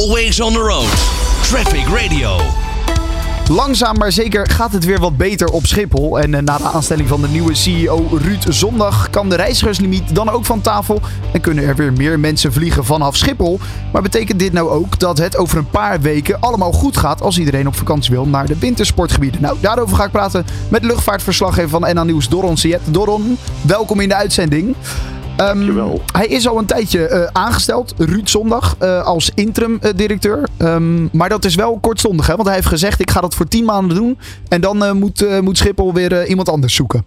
Always on the road. Traffic Radio. Langzaam maar zeker gaat het weer wat beter op Schiphol. En eh, na de aanstelling van de nieuwe CEO Ruud Zondag kan de reizigerslimiet dan ook van tafel. En kunnen er weer meer mensen vliegen vanaf Schiphol. Maar betekent dit nou ook dat het over een paar weken allemaal goed gaat als iedereen op vakantie wil naar de wintersportgebieden? Nou, daarover ga ik praten met luchtvaartverslaggever van NA Nieuws Doron Siet. Doron, welkom in de uitzending. Um, Dankjewel. hij is al een tijdje eh, aangesteld, Ruud Zondag, eh, als interim eh, directeur. Ehm, maar dat is wel kortstondig, hè? want hij heeft gezegd: ik ga dat voor tien maanden doen. En dan moet, moet Schiphol weer iemand anders zoeken.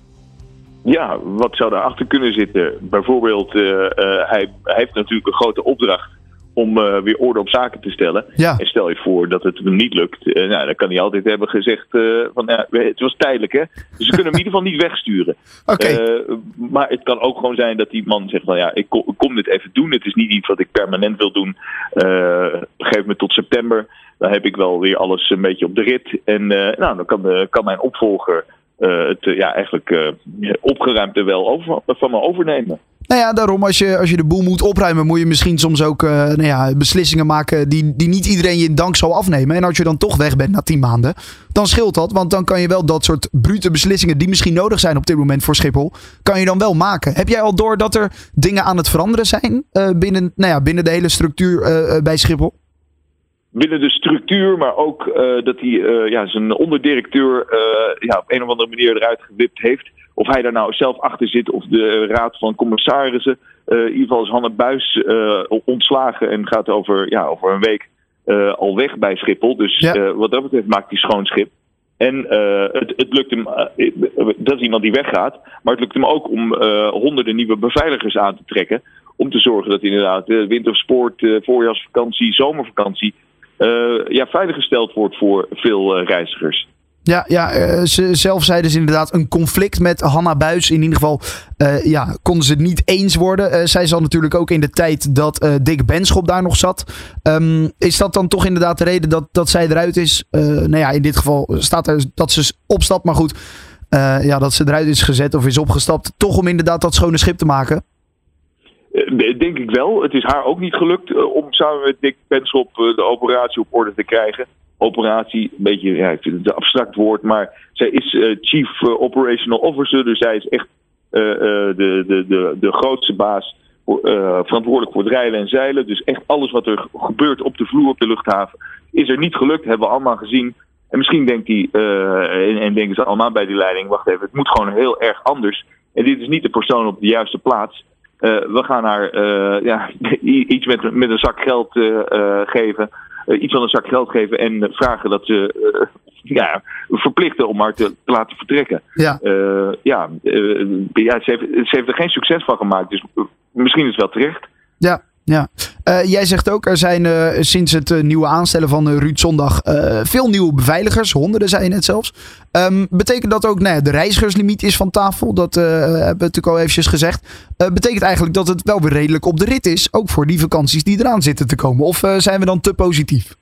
Ja, wat zou daarachter kunnen zitten? Bijvoorbeeld, hij, hij heeft natuurlijk een grote opdracht om eh, weer orde op zaken te stellen. Ja. En stel je voor dat het hem niet lukt. eh, nou, dan kan hij altijd hebben gezegd eh, van ja, het was tijdelijk hè. Dus ze kunnen hem in ieder geval niet wegsturen. Eh, maar het kan ook gewoon zijn dat die man zegt van ja, ik kom, ik kom dit even doen. Het is niet iets wat ik permanent wil doen. Geef me tot september. Dan heb ik wel weer alles een beetje op de rit. En nou, dan kan, de, kan mijn opvolger het ja, eigenlijk opgeruimd er wel over, van me overnemen. Nou ja, daarom, als je, als je de boel moet opruimen, moet je misschien soms ook eh, nou ja, beslissingen maken die, die niet iedereen je dank zal afnemen. En als je dan toch weg bent na tien maanden, dan scheelt dat. Want dan kan je wel dat soort brute beslissingen die misschien nodig zijn op dit moment voor Schiphol, kan je dan wel maken. Heb jij al door dat er dingen aan het veranderen zijn eh, binnen, nou ja, binnen de hele structuur eh, bij Schiphol? binnen de structuur, maar ook dat hij ja, zijn onderdirecteur ja, op een of andere manier eruit gewipt heeft. Of hij daar nou zelf achter zit, of de raad van commissarissen. Eh, in ieder geval is Hanne Buis eh, ontslagen en gaat over, ja, over een week eh, al weg bij Schiphol. Dus Ja. wat dat betreft maakt hij schoon schip. En het, het lukt hem, dat is iemand die weggaat, maar het lukt hem ook om honderden nieuwe beveiligers aan te trekken. Om te zorgen dat inderdaad de wintersport, voorjaarsvakantie, zomervakantie ja, veiliggesteld wordt voor veel reizigers. Ja, ja eh, ze, zelf zeiden ze inderdaad een conflict met Hanna Buis. In ieder geval eh, ja, konden ze het niet eens worden. Eh, zij zat natuurlijk ook in de tijd dat Dick Benschop daar nog zat. Ehm, is dat dan toch inderdaad de reden dat, dat zij eruit is? Nou ja, in dit geval staat er dat ze opstapt. Maar goed, ja, dat ze eruit is gezet of is opgestapt. Toch om inderdaad dat schone schip te maken. Denk ik wel. Het is haar ook niet gelukt om samen met Dick Benschop de operatie op orde te krijgen. Operatie, een beetje, ja, ik vind het een abstract woord, maar zij is eh, Chief eh, Operational Officer, dus zij is echt eh, de, de, de, de grootste baas verantwoordelijk voor het rijden en zeilen. Dus echt alles wat er gebeurt op de vloer op de luchthaven is er niet gelukt, hebben we allemaal gezien. En misschien denkt hij, en, en denken ze allemaal bij die leiding, wacht even, het moet gewoon heel erg anders. En dit is niet de persoon op de juiste plaats. We gaan haar ja, iets met, met een zak geld geven. Eh, iets van een zak geld geven en vragen dat ze eh, ja, verplichten om haar te, te laten vertrekken. Ja. Eh, ja, eh, ja ze, heeft, ze heeft er geen succes van gemaakt, dus eh, misschien is het wel terecht. Ja, ja. Eh, jij zegt ook, er zijn eh, sinds het eh, nieuwe aanstellen van Ruud Zondag veel nieuwe beveiligers. Honderden zijn het zelfs. Ehm, betekent dat ook, nou de reizigerslimiet is van tafel. Dat hebben we natuurlijk al eventjes gezegd. Betekent eigenlijk dat het wel weer redelijk op de rit is. Ook voor die vakanties die eraan zitten te komen. Of zijn we dan te positief?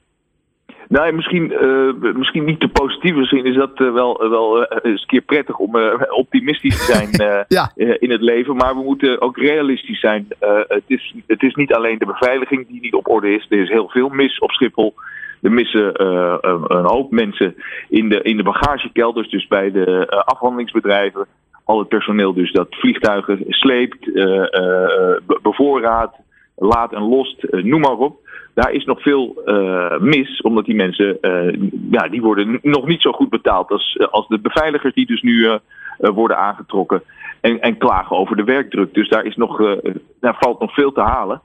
Nou, misschien, eh, misschien niet te positief. Misschien is dat eh, wel, wel eh, eens een keer prettig om optimistisch te zijn Ja. in het leven. Maar we moeten ook realistisch zijn. Het, is, het is niet alleen de beveiliging die niet op orde is. Er is heel veel mis op Schiphol. Er missen een, hoop mensen in de, in de bagagekelders, dus bij de afhandelingsbedrijven. Al het personeel dus dat vliegtuigen sleept, eh, eh, be- bevoorraadt, laat en lost, eh, noem maar op. Daar is nog veel eh, mis, omdat die mensen eh, ja, die worden nog niet zo goed betaald als, als de beveiligers die dus nu worden aangetrokken. En, en klagen over de werkdruk. Dus daar, is nog, daar valt nog veel te halen.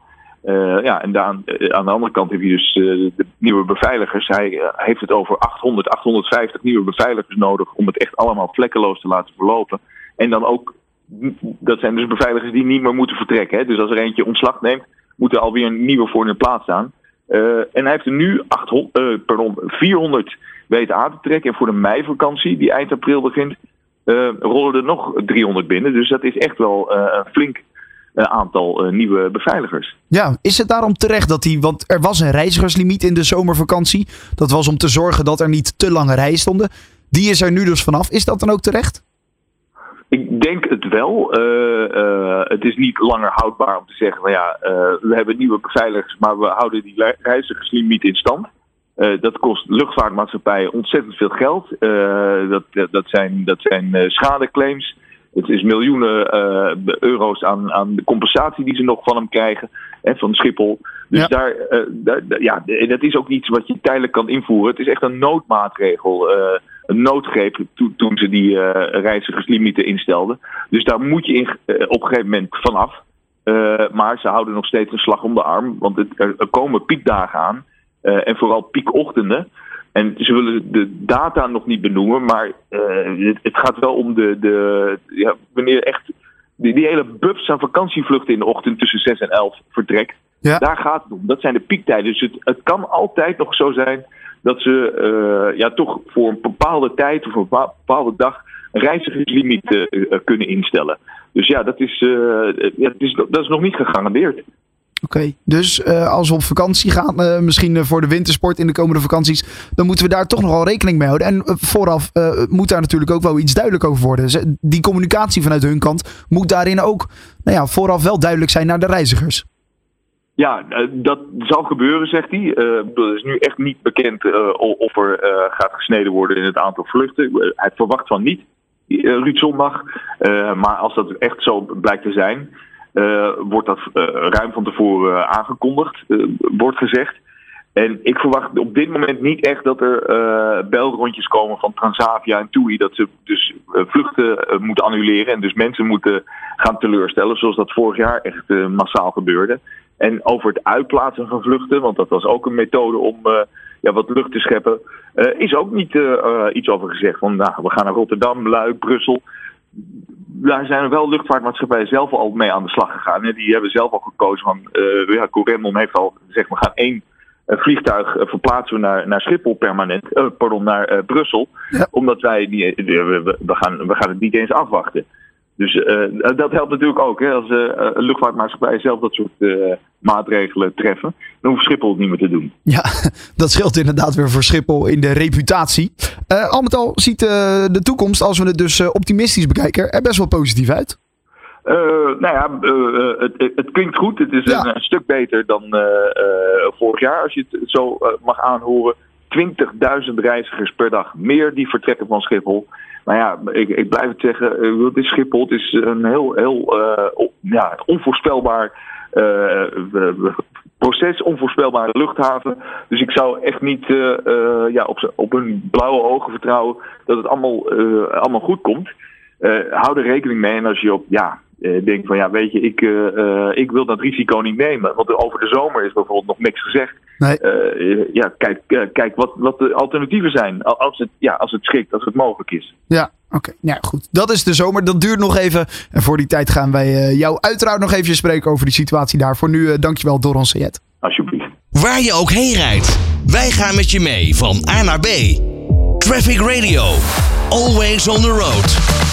Ja, en eh, aan de andere kant heb je dus de nieuwe beveiligers. Hij heeft het over 800, 850 nieuwe beveiligers nodig om het echt allemaal vlekkeloos te laten verlopen. En dan ook, dat zijn dus beveiligers die niet meer moeten vertrekken. Hè? Dus als er eentje ontslag neemt, moet er alweer een nieuwe voor in de plaats staan. Eh, en hij heeft er nu 800, eh, pardon, 400 weten aan te trekken. En voor de meivakantie, die eind april begint, eh, rollen er nog 300 binnen. Dus dat is echt wel een flink aantal nieuwe beveiligers. Ja, is het daarom terecht dat die... Want er was een reizigerslimiet in de zomervakantie. Dat was om te zorgen dat er niet te lange rijen stonden. Die is er nu dus vanaf. Is dat dan ook terecht? Ik denk het wel. het is niet langer houdbaar om te zeggen van ja, we hebben nieuwe beveiligers, maar we houden die reizigerslimiet in stand. dat kost luchtvaartmaatschappijen ontzettend veel geld. dat, dat zijn, dat zijn schadeclaims. Het is miljoenen euro's aan, aan de compensatie die ze nog van hem krijgen. En van Schiphol. Dus ja. Daar, daar, ja, dat is ook iets wat je tijdelijk kan invoeren. Het is echt een noodmaatregel een noodgreep toen ze die uh, reizigerslimieten instelden. Dus daar moet je in, uh, op een gegeven moment vanaf. Uh, maar ze houden nog steeds een slag om de arm. Want het, er, komen piekdagen aan. en vooral piekochtenden. En ze willen de data nog niet benoemen. Maar het, het, gaat wel om de. de ja, wanneer echt. Die, die hele bubs aan vakantievluchten in de ochtend tussen 6 en 11 vertrekt. Ja. Daar gaat het om. Dat zijn de piektijden. Dus het, het kan altijd nog zo zijn dat ze uh, ja, toch voor een bepaalde tijd of een bepaalde dag een reizigerslimiet uh, kunnen instellen. Dus ja, dat is, ja, dat is, dat is nog niet gegarandeerd. Oké, dus als we op vakantie gaan, misschien voor de wintersport in de komende vakanties, dan moeten we daar toch nogal rekening mee houden. En vooraf moet daar natuurlijk ook wel iets duidelijk over worden. Die communicatie vanuit hun kant moet daarin ook nou ja, vooraf wel duidelijk zijn naar de reizigers. Ja, eh, dat zal gebeuren, zegt hij. Het is nu echt niet bekend uh, of er gaat gesneden worden in het aantal vluchten. hij verwacht van niet, Ruud Zondag. maar als dat echt zo blijkt te zijn, wordt dat ruim van tevoren aangekondigd, wordt gezegd. En ik verwacht op dit moment niet echt dat er belrondjes komen van Transavia en TUI. Dat ze dus vluchten moeten annuleren en dus mensen moeten gaan teleurstellen. Zoals dat vorig jaar echt massaal gebeurde. En over het uitplaatsen van vluchten, want dat was ook een methode om uh, ja, wat lucht te scheppen, uh, is ook niet uh, iets over gezegd. Van nou, we gaan naar Rotterdam, Luik, Brussel. Daar zijn wel luchtvaartmaatschappijen zelf al mee aan de slag gegaan. Hè. Die hebben zelf al gekozen van, ja, Corendon heeft al gezegd, we gaan één vliegtuig verplaatsen naar, naar Schiphol permanent, pardon, naar Brussel. Omdat wij, die, we, we, gaan, we gaan het niet eens afwachten. Dus uh, dat helpt natuurlijk ook. Hè, als uh, een luchtvaartmaatschappij zelf dat soort uh, maatregelen treffen, dan hoeft Schiphol het niet meer te doen. Ja, dat scheelt inderdaad weer voor Schiphol in de reputatie. al met al ziet de toekomst, als we het dus optimistisch bekijken, er best wel positief uit. nou ja, het, het, klinkt goed. Het is een, een, stuk beter dan vorig jaar, als je het zo mag aanhoren. 20.000 reizigers per dag meer die vertrekken van Schiphol. Maar ja, ik, ik blijf het zeggen, uh, het is Schiphol. Het is een heel, heel uh, ja, onvoorspelbaar uh, proces, onvoorspelbare luchthaven. Dus ik zou echt niet ja, op, op hun blauwe ogen vertrouwen dat het allemaal, allemaal goed komt. hou er rekening mee en als je op ja, denkt van ja, weet je, ik, ik wil dat risico niet nemen. Want over de zomer is bijvoorbeeld nog niks gezegd. Nee. Uh, ja, kijk, uh, kijk wat, wat de alternatieven zijn. Als het, ja, als het schikt, als het mogelijk is. Ja, oké. Ja, goed. Dat is de zomer. Dat duurt nog even. En voor die tijd gaan wij uh, jou uiteraard nog even spreken over die situatie daar. Voor nu, dankjewel, Doron Sayed. Alsjeblieft. Waar je ook heen rijdt, wij gaan met je mee van A naar B. Traffic Radio. Always on the road.